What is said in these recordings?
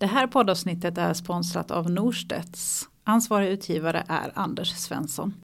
Det här poddavsnittet är sponsrat av Norstedts. Ansvarig utgivare är Anders Svensson.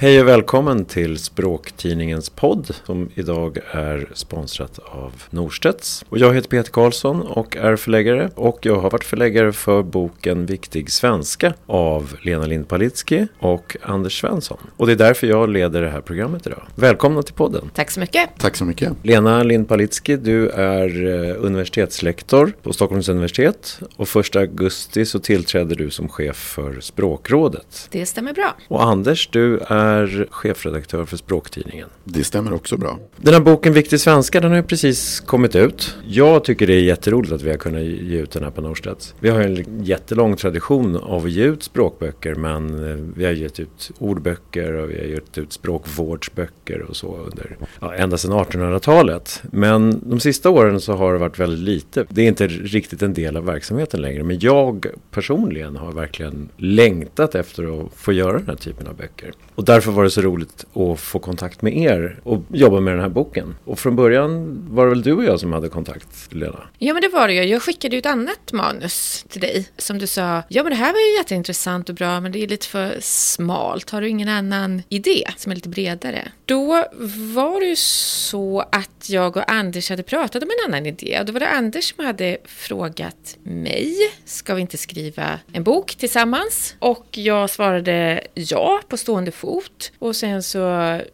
Hej och välkommen till Språktidningens podd som idag är sponsrat av Norstedts. Och jag heter Peter Karlsson och är förläggare och jag har varit förläggare för boken Viktig svenska av Lena Lind Palitski och Anders Svensson. Och det är därför jag leder det här programmet idag. Välkomna till podden. Tack så mycket. Tack så mycket. Lena Lind Palitski, du är eh, universitetslektor på Stockholms universitet och 1 augusti så tillträder du som chef för Språkrådet. Det stämmer bra. Och Anders, du är chefredaktör för Språktidningen. Det stämmer också bra. Den här boken Viktig svenska, den har ju precis kommit ut. Jag tycker det är jätteroligt att vi har kunnat ge ut den här på Norstedts. Vi har en jättelång tradition av att ge ut språkböcker, men eh, vi har gett ut ordböcker och vi har gett ut språkvårdsböcker och så under, ja, ända sedan 1800-talet. Men de sista åren så har det varit väldigt lite. Det är inte riktigt en del av verksamheten längre, men jag personligen har verkligen längtat efter att få göra den här typen av böcker. Och därför var det så roligt att få kontakt med er och jobba med den här boken. Och från början var det väl du och jag som hade kontakt, Lena? Ja, men det var det ju. Jag skickade ju ett annat manus till dig som du sa, ja men det här var ju jätteintressant och bra, men det är lite för smalt. Har du ingen annan idé som är lite bredare? Då var det ju så att jag och Anders hade pratat om en annan idé. Och då var det Anders som hade frågat mig, ska vi inte skriva en bok tillsammans? Och jag svarade ja på stående fot. Och sen så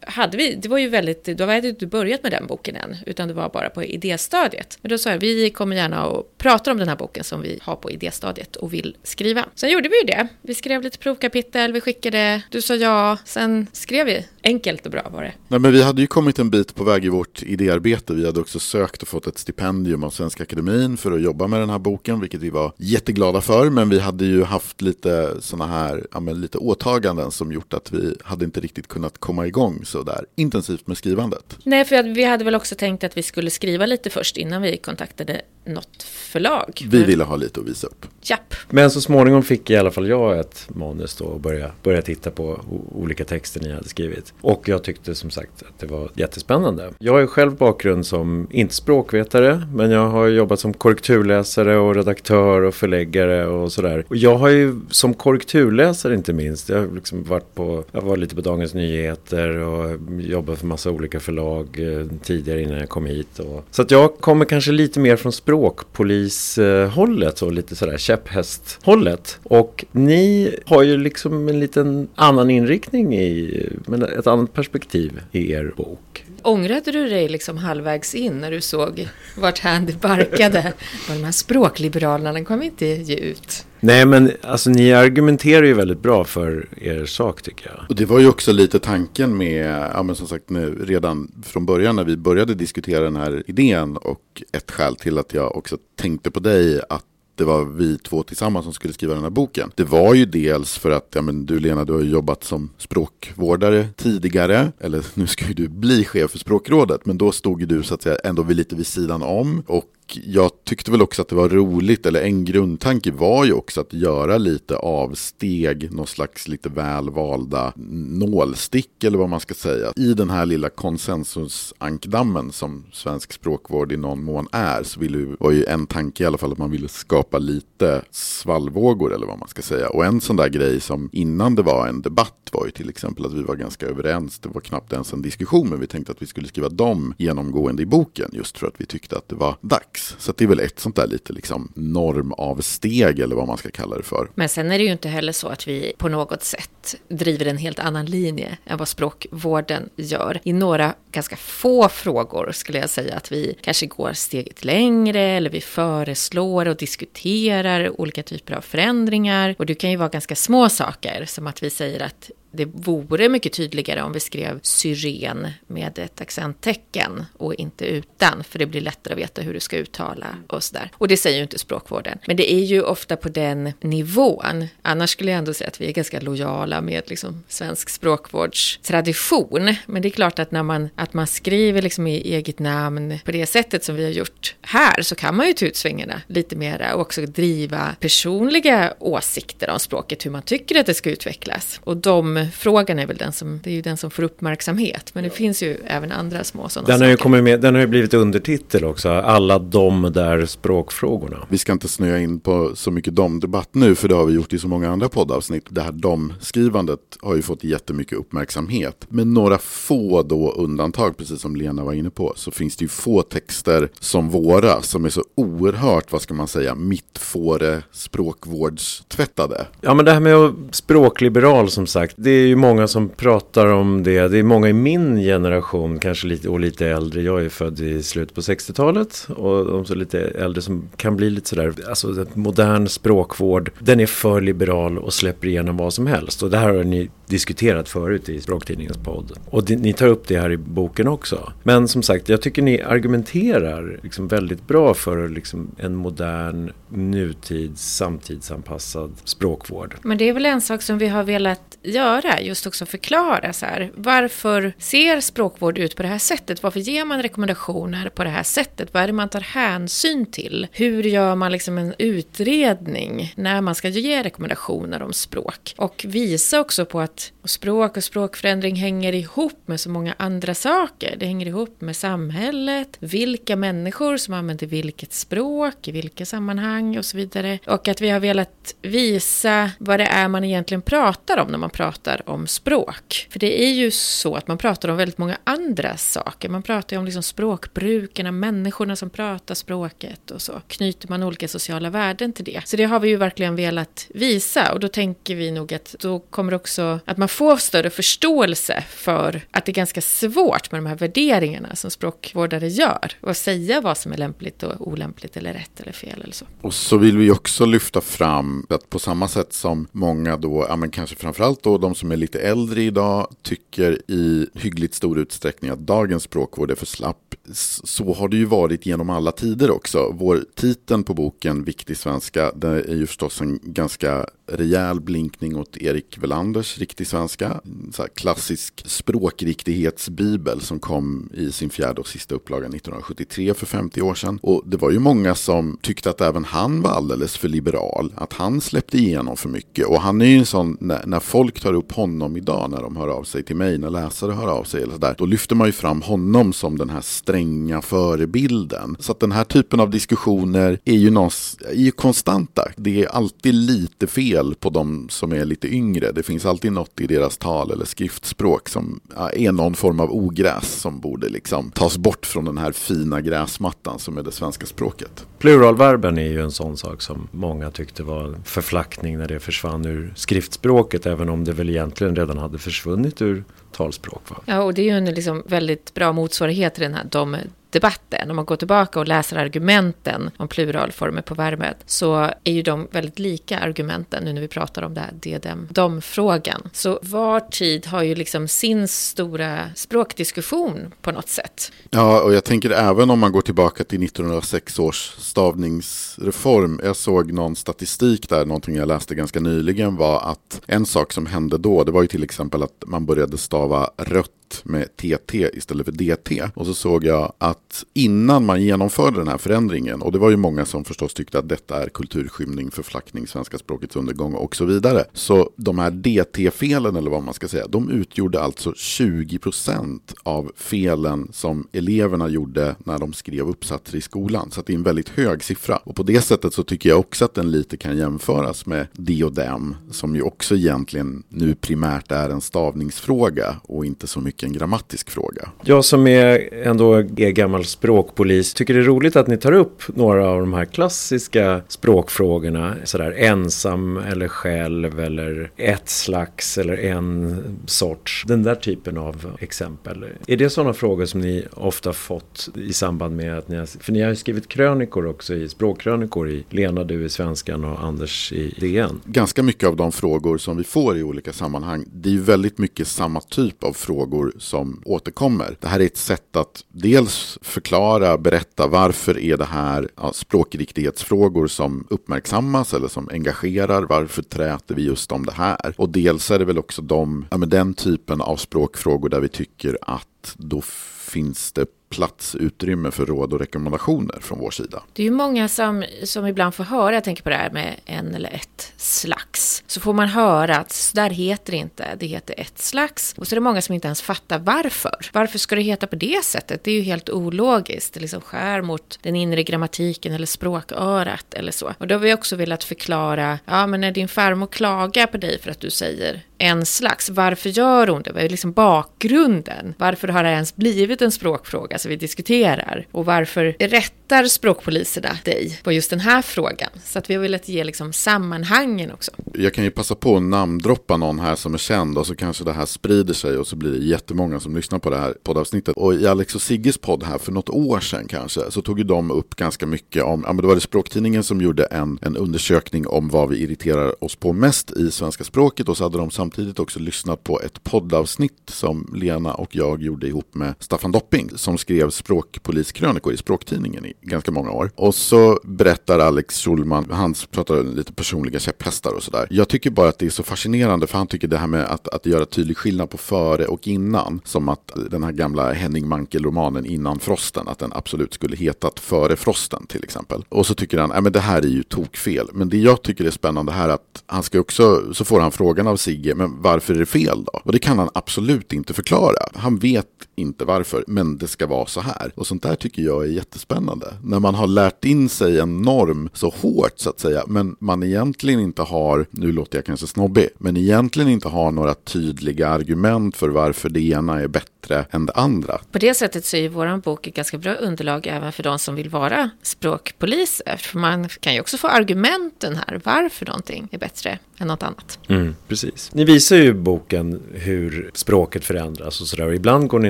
hade vi, det var ju väldigt, då hade vi inte börjat med den boken än, utan det var bara på idéstadiet. Men då sa jag, vi kommer gärna och pratar om den här boken som vi har på idéstadiet och vill skriva. Sen gjorde vi ju det. Vi skrev lite provkapitel, vi skickade, du sa ja, sen skrev vi. Enkelt och bra var det. Nej, men vi hade ju kommit en bit på väg i vårt idéarbete. Vi hade också sökt och fått ett stipendium av Svenska Akademin för att jobba med den här boken, vilket vi var jätteglada för. Men vi hade ju haft lite sådana här, ja, men lite åtaganden som gjort att vi hade inte riktigt kunnat komma igång så där intensivt med skrivandet. Nej, för vi hade väl också tänkt att vi skulle skriva lite först innan vi kontaktade något förlag. Vi ville ha lite att visa upp. Japp. Men så småningom fick i alla fall jag ett manus då och börja, börja titta på olika texter ni hade skrivit. Och jag tyckte som sagt att det var jättespännande. Jag har ju själv bakgrund som, inte språkvetare, men jag har jobbat som korrekturläsare och redaktör och förläggare och sådär. Och jag har ju som korrekturläsare inte minst, jag har liksom varit på, jag var lite på Dagens Nyheter och jobbat för massa olika förlag eh, tidigare innan jag kom hit. Och, så att jag kommer kanske lite mer från språkpolishållet och lite sådär käpphästhållet. Och ni har ju liksom en liten annan inriktning i, men ett annat perspektiv i er bok. Ångrade du dig liksom halvvägs in när du såg vart hän det barkade? de här språkliberalerna, den kommer inte ge ut. Nej men alltså ni argumenterar ju väldigt bra för er sak tycker jag. Och det var ju också lite tanken med, ja men som sagt nu redan från början när vi började diskutera den här idén och ett skäl till att jag också tänkte på dig att det var vi två tillsammans som skulle skriva den här boken. Det var ju dels för att, ja men du Lena, du har ju jobbat som språkvårdare tidigare, eller nu ska ju du bli chef för språkrådet, men då stod ju du så att säga ändå vid lite vid sidan om och jag tyckte väl också att det var roligt, eller en grundtanke var ju också att göra lite avsteg, någon slags lite väl valda nålstick eller vad man ska säga. I den här lilla konsensusankdammen som svensk språkvård i någon mån är så ville, var ju en tanke i alla fall att man ville skapa lite svallvågor eller vad man ska säga. Och en sån där grej som innan det var en debatt var ju till exempel att vi var ganska överens. Det var knappt ens en diskussion men vi tänkte att vi skulle skriva dem genomgående i boken just för att vi tyckte att det var dags max. Så det är väl ett sånt där lite liksom normavsteg eller vad man ska kalla det för. Men sen är det ju inte heller så att vi på något sätt driver en helt annan linje än vad språkvården gör. I några ganska få frågor skulle jag säga att vi kanske går steget längre eller vi föreslår och diskuterar olika typer av förändringar. Och det kan ju vara ganska små saker som att vi säger att det vore mycket tydligare om vi skrev syren med ett accenttecken och inte utan, för det blir lättare att veta hur du ska uttala och sådär. Och det säger ju inte språkvården. Men det är ju ofta på den nivån. Annars skulle jag ändå säga att vi är ganska lojala med liksom svensk språkvårdstradition. Men det är klart att när man, att man skriver liksom i eget namn på det sättet som vi har gjort här så kan man ju ta ut svängarna lite mera och också driva personliga åsikter om språket, hur man tycker att det ska utvecklas. Och de domfrågan är väl den som, det är ju den som får uppmärksamhet. Men det finns ju även andra små sådana den saker. har ju kommit med, den har ju blivit undertitel också, alla de där språkfrågorna. Vi ska inte snöa in på så mycket domdebatt nu för det har vi gjort i så många andra poddavsnitt. Det här domskrivandet har ju fått jättemycket uppmärksamhet. Med några få då undantag, precis som Lena var inne på, så finns det ju få texter som våra som är så oerhört, vad ska man säga, mittfåre språkvårdstvättade. Ja men det här med språkliberal som sagt, det är ju många som pratar om det. Det är många i min generation, kanske lite, och lite äldre. Jag är född i slutet på 60-talet och de som är lite äldre som kan bli lite sådär, alltså modern språkvård, den är för liberal och släpper igenom vad som helst. Och det här har ni diskuterat förut i Språktidningens podd. Och det, ni tar upp det här i boken också. Men som sagt, jag tycker ni argumenterar liksom väldigt bra för liksom en modern, nutids, samtidsanpassad språkvård. Men det är väl en sak som vi har velat göra, just också förklara så här. Varför ser språkvård ut på det här sättet? Varför ger man rekommendationer på det här sättet? Vad är det man tar hänsyn till? Hur gör man liksom en utredning när man ska ge rekommendationer om språk? Och visa också på att språk och språkförändring hänger ihop med så många andra saker. Det hänger ihop med samhället, vilka människor som använder vilket språk, i vilka sammanhang och så vidare. Och att vi har velat visa vad det är man egentligen pratar om när man pratar om språk. För det är ju så att man pratar om väldigt många andra saker. Man pratar ju om liksom språkbrukarna, människorna som pratar språket och så knyter man olika sociala värden till det. Så det har vi ju verkligen velat visa och då tänker vi nog att då kommer också att man får större förståelse för att det är ganska svårt med de här värderingarna som språkvårdare gör och säga vad som är lämpligt och olämpligt eller rätt eller fel eller så. Och så vill vi också lyfta fram att på samma sätt som många då, ja men kanske framförallt då de som är lite äldre idag tycker i hyggligt stor utsträckning att dagens språkvård är för slapp. Så har det ju varit genom alla tider också. Vår titeln på boken Viktig svenska, det är ju förstås en ganska rejäl blinkning åt Erik Welanders riktig svenska. Så här klassisk språkriktighetsbibel som kom i sin fjärde och sista upplaga 1973 för 50 år sedan. Och det var ju många som tyckte att även han var alldeles för liberal. Att han släppte igenom för mycket. Och han är ju en sån, när, när folk tar upp honom idag, när de hör av sig till mig, när läsare hör av sig eller sådär. Då lyfter man ju fram honom som den här stränga förebilden. Så att den här typen av diskussioner är ju, någons, är ju konstanta. Det är alltid lite fel på de som är lite yngre. Det finns alltid något i deras tal eller skriftspråk som är någon form av ogräs som borde liksom tas bort från den här fina gräsmattan som är det svenska språket. Pluralverben är ju en sån sak som många tyckte var en förflackning när det försvann ur skriftspråket även om det väl egentligen redan hade försvunnit ur talspråk. Va? Ja, och det är ju en liksom väldigt bra motsvarighet till den här de debatten, om man går tillbaka och läser argumenten om pluralformer på verbet, så är ju de väldigt lika argumenten nu när vi pratar om det här de-dem, dom-frågan. Så var tid har ju liksom sin stora språkdiskussion på något sätt. Ja, och jag tänker även om man går tillbaka till 1906 års stavningsreform. Jag såg någon statistik där, någonting jag läste ganska nyligen var att en sak som hände då, det var ju till exempel att man började stava rött med TT istället för DT. Och så såg jag att innan man genomförde den här förändringen, och det var ju många som förstås tyckte att detta är kulturskymning, förflackning, svenska språkets undergång och så vidare. Så de här DT-felen, eller vad man ska säga, de utgjorde alltså 20% av felen som eleverna gjorde när de skrev uppsatser i skolan. Så det är en väldigt hög siffra. Och på det sättet så tycker jag också att den lite kan jämföras med de och dem, som ju också egentligen nu primärt är en stavningsfråga och inte så mycket en grammatisk fråga. Jag som är ändå är gammal språkpolis tycker det är roligt att ni tar upp några av de här klassiska språkfrågorna. Sådär ensam eller själv eller ett slags eller en sorts. Den där typen av exempel. Är det sådana frågor som ni ofta fått i samband med att ni har, för ni har ju skrivit krönikor också i språkkrönikor i Lena du i Svenskan och Anders i DN. Ganska mycket av de frågor som vi får i olika sammanhang, det är ju väldigt mycket samma typ av frågor som återkommer. Det här är ett sätt att dels förklara, berätta varför är det här ja, språkriktighetsfrågor som uppmärksammas eller som engagerar. Varför träter vi just om det här? Och dels är det väl också de, ja, den typen av språkfrågor där vi tycker att då finns det plats, utrymme för råd och rekommendationer från vår sida. Det är ju många som, som ibland får höra, jag tänker på det här med en eller ett slags. Så får man höra att där heter det inte, det heter ett slags. Och så är det många som inte ens fattar varför. Varför ska det heta på det sättet? Det är ju helt ologiskt. Det liksom skär mot den inre grammatiken eller språkörat eller så. Och då har vi också velat förklara, ja men när din farmor klagar på dig för att du säger en slags. Varför gör hon det? Vad är liksom bakgrunden? Varför har det ens blivit en språkfråga som vi diskuterar? Och varför rätt hittar språkpoliserna dig på just den här frågan? Så att vi har velat ge liksom sammanhangen också. Jag kan ju passa på att namndroppa någon här som är känd och så kanske det här sprider sig och så blir det jättemånga som lyssnar på det här poddavsnittet. Och i Alex och Sigges podd här för något år sedan kanske så tog ju de upp ganska mycket om, ja men då var det Språktidningen som gjorde en, en undersökning om vad vi irriterar oss på mest i svenska språket och så hade de samtidigt också lyssnat på ett poddavsnitt som Lena och jag gjorde ihop med Staffan Dopping som skrev språkpoliskrönikor i Språktidningen i ganska många år. Och så berättar Alex Schulman, han pratar lite personliga käpphästar och sådär. Jag tycker bara att det är så fascinerande för han tycker det här med att, att göra tydlig skillnad på före och innan. Som att den här gamla Henning Mankell-romanen Innan frosten, att den absolut skulle hetat Före frosten till exempel. Och så tycker han, att det här är ju tokfel. Men det jag tycker är spännande här är att han ska också, så får han frågan av Sigge, men varför är det fel då? Och det kan han absolut inte förklara. Han vet inte varför, men det ska vara så här. Och sånt där tycker jag är jättespännande. När man har lärt in sig en norm så hårt så att säga, men man egentligen inte har, nu låter jag kanske snobbig, men egentligen inte har några tydliga argument för varför det ena är bättre än det andra. På det sättet så är vår bok ett ganska bra underlag även för de som vill vara språkpoliser. För man kan ju också få argumenten här, varför någonting är bättre än något annat. Mm, precis. Ni visar ju i boken hur språket förändras och sådär. Ibland går ni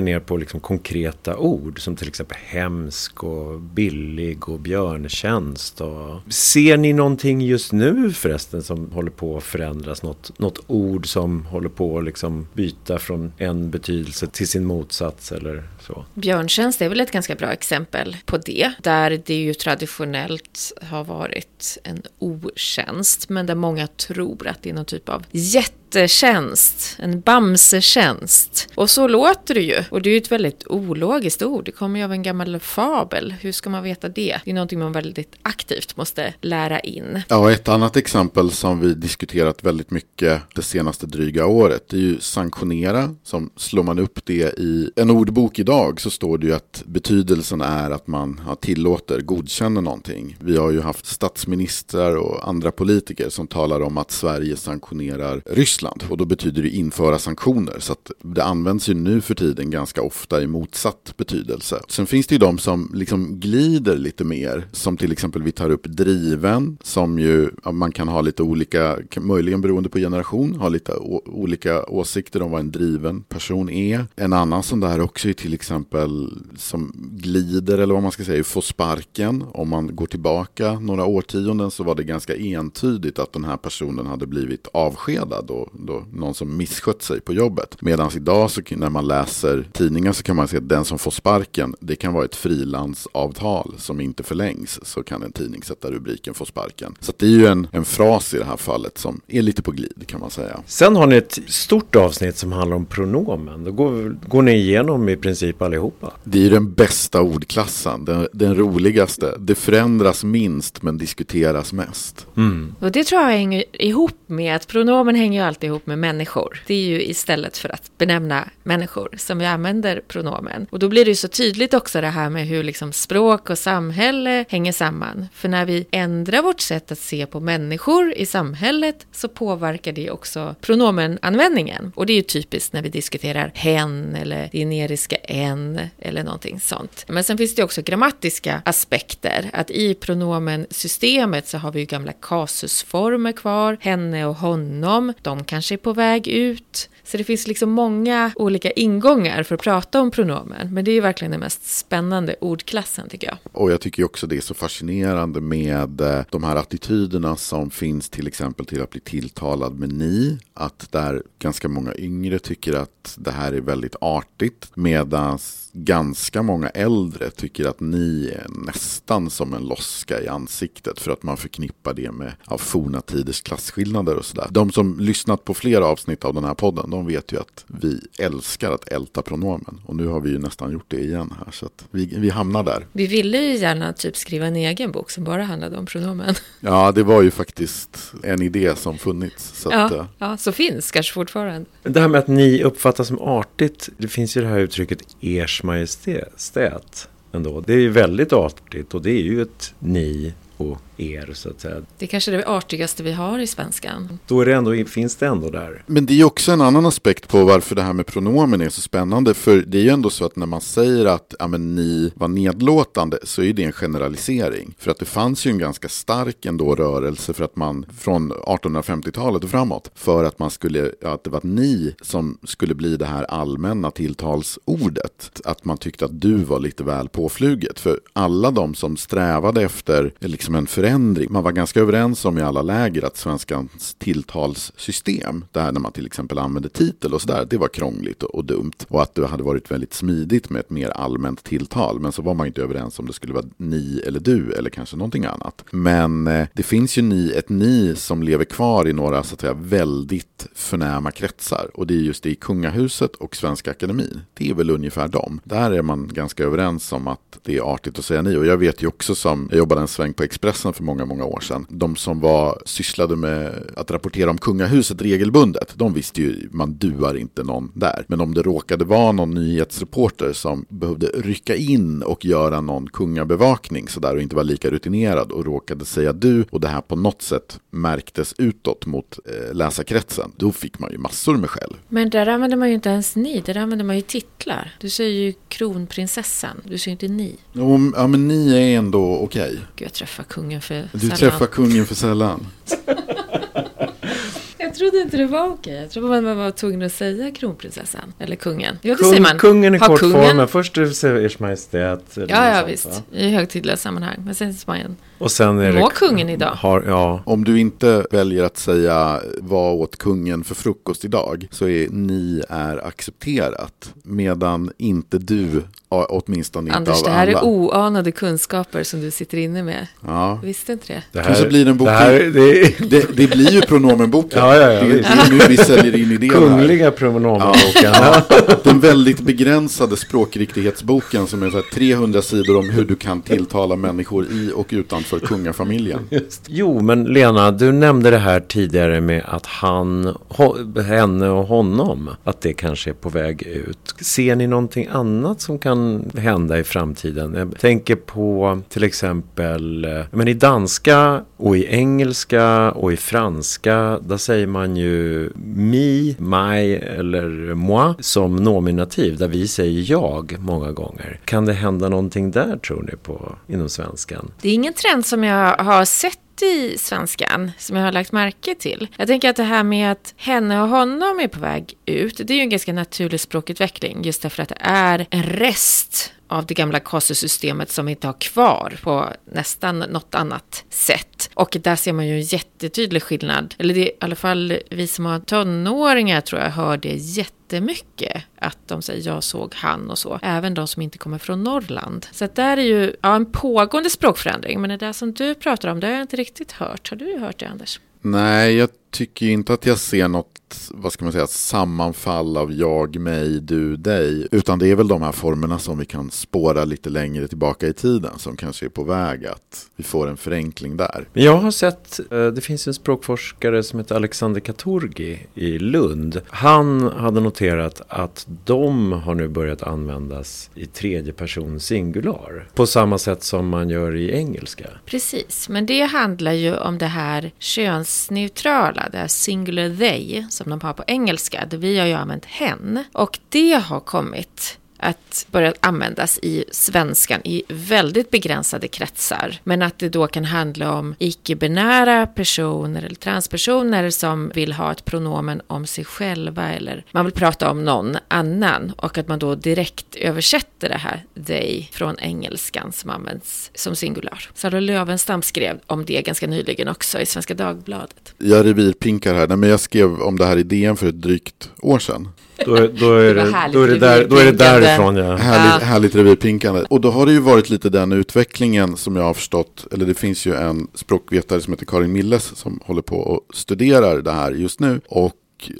ner på liksom konkreta ord som till exempel hemsk och billig och björntjänst. Och... Ser ni någonting just nu förresten som håller på att förändras? Något, något ord som håller på att liksom byta från en betydelse till sin motsats eller? Så? Björntjänst är väl ett ganska bra exempel på det. Där det ju traditionellt har varit en otjänst men där många tror att det är någon typ av jätte jättetjänst, en bamsetjänst. Och så låter det ju. Och det är ju ett väldigt ologiskt ord. Det kommer ju av en gammal fabel. Hur ska man veta det? Det är någonting man väldigt aktivt måste lära in. Ja, ett annat exempel som vi diskuterat väldigt mycket det senaste dryga året. Det är ju sanktionera. Som slår man upp det i en ordbok idag så står det ju att betydelsen är att man tillåter, godkänner någonting. Vi har ju haft statsministrar och andra politiker som talar om att Sverige sanktionerar Ryssland och då betyder det införa sanktioner. Så att det används ju nu för tiden ganska ofta i motsatt betydelse. Sen finns det ju de som liksom glider lite mer, som till exempel vi tar upp driven, som ju man kan ha lite olika, möjligen beroende på generation, ha lite olika åsikter om vad en driven person är. En annan som där också är till exempel exempel som glider, eller vad man ska säga, får sparken. Om man går tillbaka några årtionden så var det ganska entydigt att den här personen hade blivit avskedad och då, någon som misskött sig på jobbet. Medan idag så, när man läser tidningar så kan man se att den som får sparken, det kan vara ett frilansavtal som inte förlängs. Så kan en tidning sätta rubriken få sparken. Så det är ju en, en fras i det här fallet som är lite på glid kan man säga. Sen har ni ett stort avsnitt som handlar om pronomen. Då går, går ni igenom i princip allihopa. Det är den bästa ordklassen, den, den roligaste. Det förändras minst men diskuteras mest. Mm. Och det tror jag hänger ihop med att pronomen hänger alltid ihop med människor. Det är ju istället för att benämna människor som vi använder pronomen. Och då blir det ju så tydligt också det här med hur liksom språk och samhälle hänger samman. För när vi ändrar vårt sätt att se på människor i samhället så påverkar det också pronomenanvändningen. Och det är ju typiskt när vi diskuterar hen eller det generiska en eller någonting sånt. Men sen finns det också grammatiska aspekter. Att i pronomensystemet så har vi ju gamla kasusformer kvar. Henne och honom. De kanske är på väg ut. Så det finns liksom många olika ingångar för att prata om pronomen. Men det är verkligen den mest spännande ordklassen tycker jag. Och jag tycker också det är så fascinerande med eh, de här attityderna som finns till exempel till att bli tilltalad med ni. Att där ganska många yngre tycker att det här är väldigt artigt. Medan ganska många äldre tycker att ni är nästan som en loska i ansiktet för att man förknippar det med av forna tiders klasskillnader och sådär. De som lyssnat på flera avsnitt av den här podden de vet ju att vi älskar att älta pronomen. Och nu har vi ju nästan gjort det igen här. Så att vi, vi hamnar där. Vi ville ju gärna typ skriva en egen bok som bara handlade om pronomen. Ja, det var ju faktiskt en idé som funnits. Så att, Ja, eh, ja, så finns kanske fortfarande. Det här med att ni uppfattas som artigt. Det finns ju det här uttrycket ers majestät ändå. Det är ju väldigt artigt och det är ju ett ni och er så att säga. Det är kanske det artigaste vi har i svenskan. Då är det ändå, finns det ändå där. Men det är också en annan aspekt på varför det här med pronomen är så spännande. För det är ju ändå så att när man säger att ja, men, ni var nedlåtande så är det en generalisering. För att det fanns ju en ganska stark ändå rörelse för att man från 1850-talet och framåt. För att man skulle, att det var ni som skulle bli det här allmänna tilltalsordet. Att man tyckte att du var lite väl påfluget. För alla de som strävade efter liksom en förändring. Man var ganska överens om i alla läger att svenskans tilltalssystem, det här när man till exempel använde titel och sådär, det var krångligt och, och dumt. Och att det hade varit väldigt smidigt med ett mer allmänt tilltal. Men så var man inte överens om det skulle vara ni eller du eller kanske någonting annat. Men eh, det finns ju ni, ett ni som lever kvar i några så att säga väldigt förnäma kretsar. Och det är just det i kungahuset och Svenska Akademin. Det är väl ungefär dem. Där är man ganska överens om att det är artigt att säga ni. Och jag vet ju också som, jag jobbade en sväng på Expressen för många, många år sedan. De som var, sysslade med att rapportera om kungahuset regelbundet, de visste ju, man duar inte någon där. Men om det råkade vara någon nyhetsreporter som behövde rycka in och göra någon kungabevakning sådär och inte var lika rutinerad och råkade säga du och det här på något sätt märktes utåt mot eh, läsarkretsen, då fick man ju massor med skäll. Men där använder man ju inte ens ni, där använder man ju titlar. Du säger ju kronprinsessan, du säger inte ni. Jo, ja men ni är ändå okej. Gud, jag träffar kungen för Du sällan. träffar kungen för sällan. Jag trodde inte det var okej. Jag trodde man var tvungen att säga kronprinsessan. Eller kungen. Ja, det Kung, säger man. Kungen är Har kortformen. Först säger ers majestät. Ja, ja sånt, visst. va? I högtidliga sammanhang. Men sen säger man Och sen är Må det... kungen idag. Har, ja. Om du inte väljer att säga vad åt kungen för frukost idag så är ni är accepterat. Medan inte du, åtminstone inte Anders, av det här alla. är oanade kunskaper som du sitter inne med. ja. Visste inte det. Det Kanske blir det en bok det, här, det det, det blir ju pronomenboken. Ja, ja, ja, det, det är nu vi säljer in idén här. kungliga pronomenboken. Ja, den väldigt begränsade språkriktighetsboken som är så här 300 sidor om hur du kan tilltala människor i och utanför kungafamiljen. Jo, men Lena, du nämnde det här tidigare med att han, henne och honom, att det kanske är på väg ut. Ser ni någonting annat som kan hända i framtiden? Jag tänker på till exempel, eh, men i danska och i engelska och i franska, där säger man man ju mi, mig eller moi som nominativ, där vi säger jag många gånger. Kan det hända någonting där tror ni på inom svenskan? Det är ingen trend som jag har sett i svenskan som jag har lagt märke till. Jag tänker att det här med att henne och honom är på väg ut, det är ju en ganska naturlig språkutveckling just därför att det är en rest av det gamla kasusystemet som vi inte har kvar på nästan något annat sätt. Och där ser man ju en jättetydlig skillnad. Eller det är i alla fall vi som har tonåringar tror jag hör det jättemycket. Att de säger jag såg han och så. Även de som inte kommer från Norrland. Så att där är ju ja, en pågående språkförändring. Men det där som du pratar om, det har jag inte riktigt hört. Har du hört det Anders? Nej, jag tycker inte att jag ser något, vad ska man säga, sammanfall av jag, mig, du, dig. Utan det är väl de här formerna som vi kan spåra lite längre tillbaka i tiden som kanske är på väg att vi får en förenkling där. Jag har sett, eh, det finns en språkforskare som heter Alexander Katurgi i Lund. Han hade noterat att de har nu börjat användas i tredje person singular. På samma sätt som man gör i engelska. Precis, men det handlar ju om det här könsneutrala, det här singular they som de har på engelska. Där vi har ju använt hen. Och det har kommit att börja användas i svenskan i väldigt begränsade kretsar. Men att det då kan handla om icke-binära personer eller transpersoner som vill ha ett pronomen om sig själva eller man vill prata om någon annan och att man då direkt översätter det här they från engelskan som används som singular. Sara Lövenstam skrev om det ganska nyligen också i Svenska Dagbladet. Jag revirpinkar här, Nej, men jag skrev om det här i DN för ett drygt år sedan. Då, är- då, är, Det det, härligt då, är, det där, då är det därifrån ja. Härligt, Ja. härligt revirpinkande. Och då har det ju varit lite den utvecklingen som jag har förstått, eller det finns ju en språkvetare som heter Karin Milles som håller på och studerar det här just nu. Och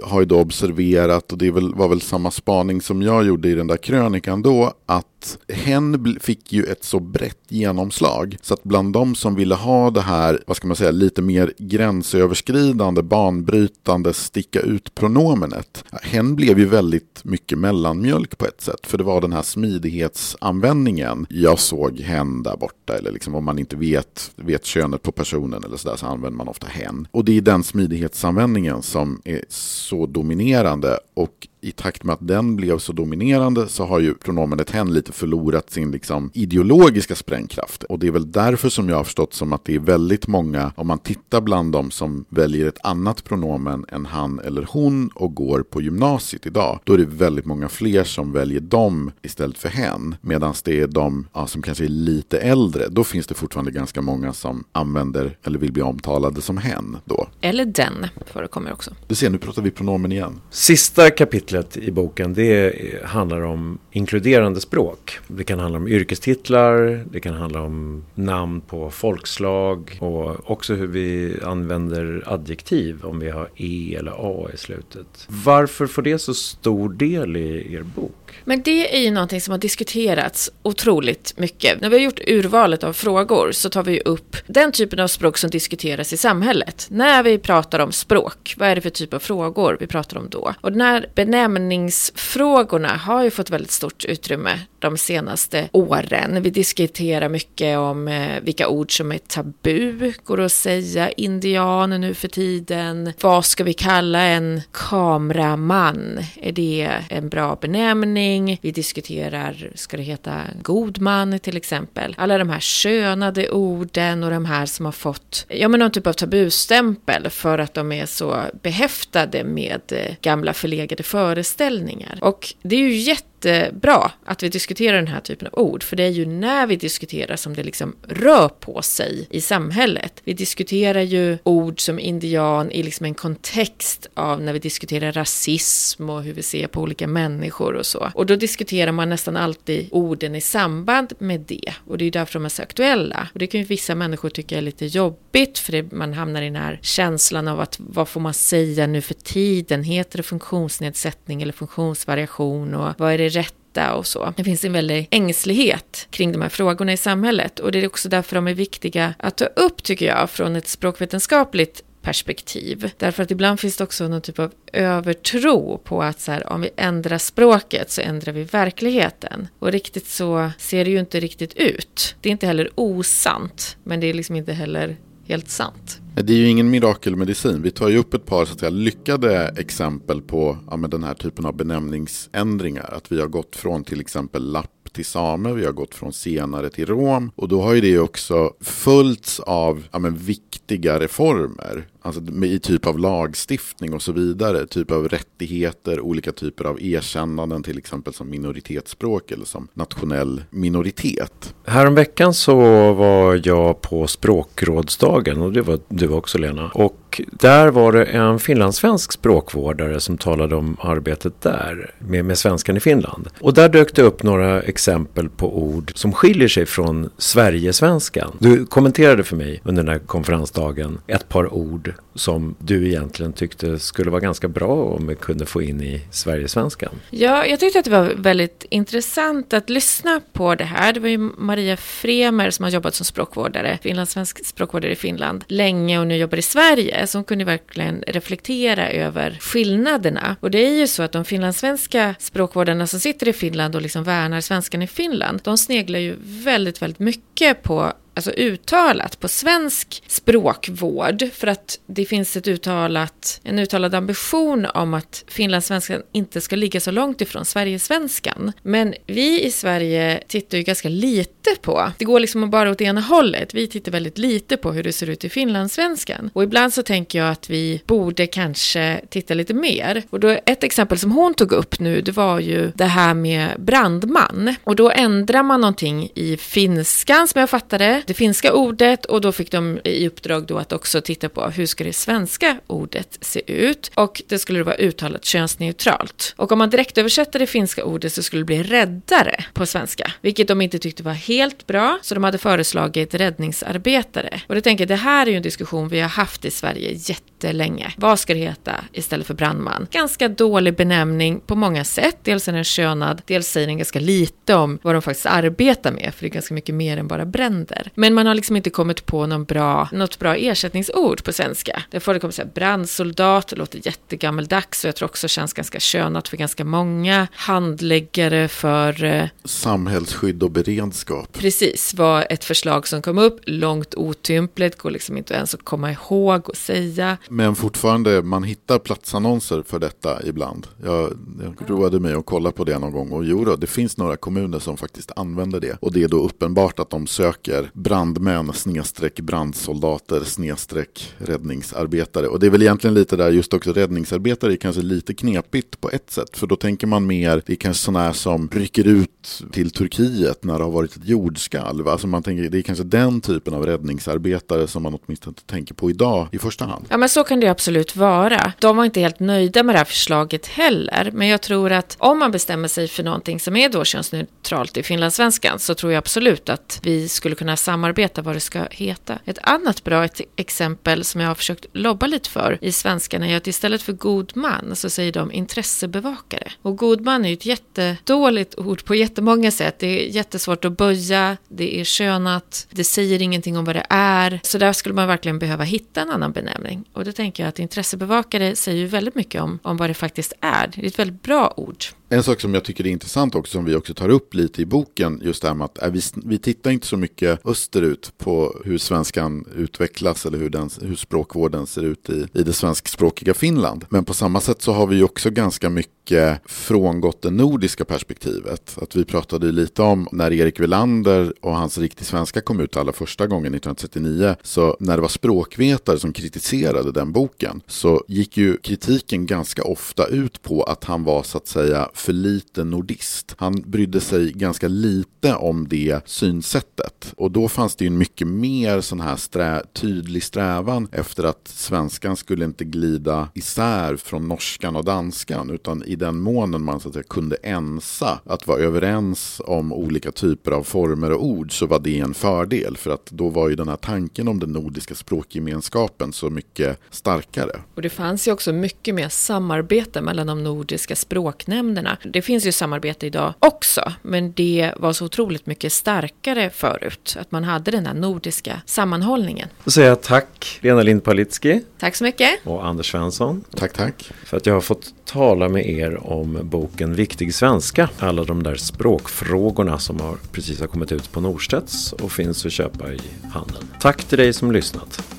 har ju då observerat, och det var väl samma spaning som jag gjorde i den där krönikan då, att hen fick ju ett så brett genomslag så att bland de som ville ha det här, vad ska man säga, lite mer gränsöverskridande, banbrytande, sticka ut pronomenet. Hen blev ju väldigt mycket mellanmjölk på ett sätt, för det var den här smidighetsanvändningen. Jag såg hen där borta, eller liksom om man inte vet, vet könet på personen eller sådär så använder man ofta hen. Och det är den smidighetsanvändningen som är så dominerande och i takt med att den blev så dominerande så har ju pronomenet hen lite förlorat sin liksom ideologiska sprängkraft. Och det är väl därför som jag har förstått som att det är väldigt många, om man tittar bland dem som väljer ett annat pronomen än han eller hon och går på gymnasiet idag, då är det väldigt många fler som väljer dem istället för hen. Medan det är de ja, som kanske är lite äldre, då finns det fortfarande ganska många som använder eller vill bli omtalade som hen då. Eller den förekommer också. Du ser, nu pratar vi pronomen igen. Sista kapitlet i boken, det handlar om inkluderande språk. Det kan handla om yrkestitlar, det kan handla om namn på folkslag och också hur vi använder adjektiv om vi har E eller A i slutet. Varför får det så stor del i er bok? Men det är ju någonting som har diskuterats otroligt mycket. När vi har gjort urvalet av frågor så tar vi upp den typen av språk som diskuteras i samhället. När vi pratar om språk, vad är det för typ av frågor vi pratar om då? Och den här benämningsfrågorna har ju fått väldigt stort utrymme de senaste åren. Vi diskuterar mycket om eh, vilka ord som är tabu, går att säga indian nu för tiden. Vad ska vi kalla en kameraman? Är det en bra benämning? Vi diskuterar, ska det heta god man till exempel? Alla de här könade orden och de här som har fått, ja men någon typ av tabustämpel för att de är så behäftade med eh, gamla förlegade föreställningar. Och det är ju jätte jättebra att vi diskuterar den här typen av ord, för det är ju när vi diskuterar som det liksom rör på sig i samhället. Vi diskuterar ju ord som indian i liksom en kontext av när vi diskuterar rasism och hur vi ser på olika människor och så. Och då diskuterar man nästan alltid orden i samband med det. Och det är ju därför de är så aktuella. Och det kan ju vissa människor tycka är lite jobbigt, för det, man hamnar i den här känslan av att vad får man säga nu för tiden? Heter det funktionsnedsättning eller funktionsvariation? Och vad är det rätta och så. Det finns en väldig ängslighet kring de här frågorna i samhället och det är också därför de är viktiga att ta upp tycker jag från ett språkvetenskapligt perspektiv. Därför att ibland finns det också någon typ av övertro på att så här, om vi ändrar språket så ändrar vi verkligheten. Och riktigt så ser det ju inte riktigt ut. Det är inte heller osant, men det är liksom inte heller helt sant. Det är ju ingen mirakelmedicin. Vi tar ju upp ett par så att säga, lyckade exempel på ja, den här typen av benämningsändringar. Att vi har gått från till exempel lapp till samer, vi har gått från senare till rom. Och då har ju det också följts av ja, men, viktiga reformer. Alltså i typ av lagstiftning och så vidare. Typ av rättigheter, olika typer av erkännanden till exempel som minoritetsspråk eller som nationell minoritet. Häromveckan så var jag på språkrådsdagen och det var du också Lena. Och där var det en finlandssvensk språkvårdare som talade om arbetet där med, med svenskan i Finland. Och där dök det upp några exempel på ord som skiljer sig från Sverigesvenskan. Du kommenterade för mig under den här konferensdagen ett par ord som du egentligen tyckte skulle vara ganska bra om vi kunde få in i Sverigesvenskan. Ja, jag tyckte att det var väldigt intressant att lyssna på det här. Det var ju Maria Fremer som har jobbat som språkvårdare, finlandssvensk språkvårdare i Finland, länge och nu jobbar i Sverige, som kunde verkligen reflektera över skillnaderna. Och det är ju så att de finlandssvenska språkvårdarna som sitter i Finland och liksom värnar svenskan i Finland, de sneglar ju väldigt, väldigt mycket på alltså uttalat på svensk språkvård för att det finns ett uttalat, en uttalad ambition om att finlandssvenskan inte ska ligga så långt ifrån Sverigesvenskan. Men vi i Sverige tittar ju ganska lite på, det går liksom bara åt ena hållet, vi tittar väldigt lite på hur det ser ut i finlandssvenskan. Och ibland så tänker jag att vi borde kanske titta lite mer. Och då ett exempel som hon tog upp nu, det var ju det här med brandman. Och då ändrar man någonting i finskan som jag fattade det finska ordet och då fick de i uppdrag då att också titta på hur ska det svenska ordet se ut och det skulle vara uttalat könsneutralt. Och om man direkt översätter det finska ordet så skulle det bli räddare på svenska, vilket de inte tyckte var helt bra, så de hade föreslagit räddningsarbetare. Och då tänker jag, det här är ju en diskussion vi har haft i Sverige jätte jättelänge. Vad ska det heta istället för brandman? Ganska dålig benämning på många sätt. Dels är den könad, dels säger den ganska lite om vad de faktiskt arbetar med, för det är ganska mycket mer än bara bränder. Men man har liksom inte kommit på någon bra, något bra ersättningsord på svenska. Det kommer säga brandsoldat, det låter jättegammeldags och jag tror också känns ganska könat för ganska många. Handläggare för... Eh, Samhällsskydd och beredskap. Precis, var ett förslag som kom upp, långt otympligt, går liksom inte ens att komma ihåg och säga. Men fortfarande, man hittar platsannonser för detta ibland. Jag, jag roade mig att kolla på det någon gång och jo då, det finns några kommuner som faktiskt använder det. Och det är då uppenbart att de söker brandmän, snedstreck brandsoldater, snedstreck räddningsarbetare. Och det är väl egentligen lite där, just också räddningsarbetare är kanske lite knepigt på ett sätt. För då tänker man mer, det är kanske sådana här som rycker ut till Turkiet när det har varit ett jordskalv. Alltså man tänker, det är kanske den typen av räddningsarbetare som man åtminstone inte tänker på idag i första hand. Ja men så kan det absolut vara. De var inte helt nöjda med det här förslaget heller. Men jag tror att om man bestämmer sig för någonting som är då könsneutralt i finlandssvenskan så tror jag absolut att vi skulle kunna samarbeta vad det ska heta. Ett annat bra ett exempel som jag har försökt lobba lite för i svenskan är att istället för god man så säger de intressebevakare. Och god man är ju ett jättedåligt ord på jättemånga sätt. Det är jättesvårt att böja, det är könat, det säger ingenting om vad det är. Så där skulle man verkligen behöva hitta en annan benämning. Och då tänker jag att intressebevakare säger ju väldigt mycket om, om vad det faktiskt är. Det är ett väldigt bra ord. En sak som jag tycker är intressant också som vi också tar upp lite i boken just det här med att äh, vi, vi tittar inte så mycket österut på hur svenskan utvecklas eller hur, den, hur språkvården ser ut i, i det svenskspråkiga Finland. Men på samma sätt så har vi också ganska mycket frångått det nordiska perspektivet. Att vi pratade lite om när Erik Velander och hans riktig svenska kom ut allra första gången 1939. Så när det var språkvetare som kritiserade den boken så gick ju kritiken ganska ofta ut på att han var så att säga för lite nordist. Han brydde sig ganska lite om det synsättet. Och då fanns det ju en mycket mer sån här strä tydlig strävan efter att svenskan skulle inte glida isär från norskan och danskan. Utan i den månen man så att säga, kunde ensa att vara överens om olika typer av former och ord så var det en fördel. För att då var ju den här tanken om den nordiska språkgemenskapen så mycket starkare. Och det fanns ju också mycket mer samarbete mellan de nordiska språknämnderna länderna. Det finns ju samarbete idag också, men det var så otroligt mycket starkare förut. Att man hade den här nordiska sammanhållningen. Då säger jag tack Lena Lind Palitski. Tack så mycket. Och Anders Svensson. Tack, tack. För att jag har fått tala med er om boken Viktig svenska. Alla de där språkfrågorna som har precis har kommit ut på Norstedts och finns att köpa i handeln. Tack till dig som lyssnat.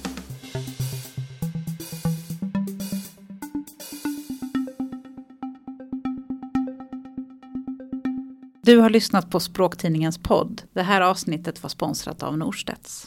Du har lyssnat på Språktidningens podd. Det här avsnittet var sponsrat av Norstedts.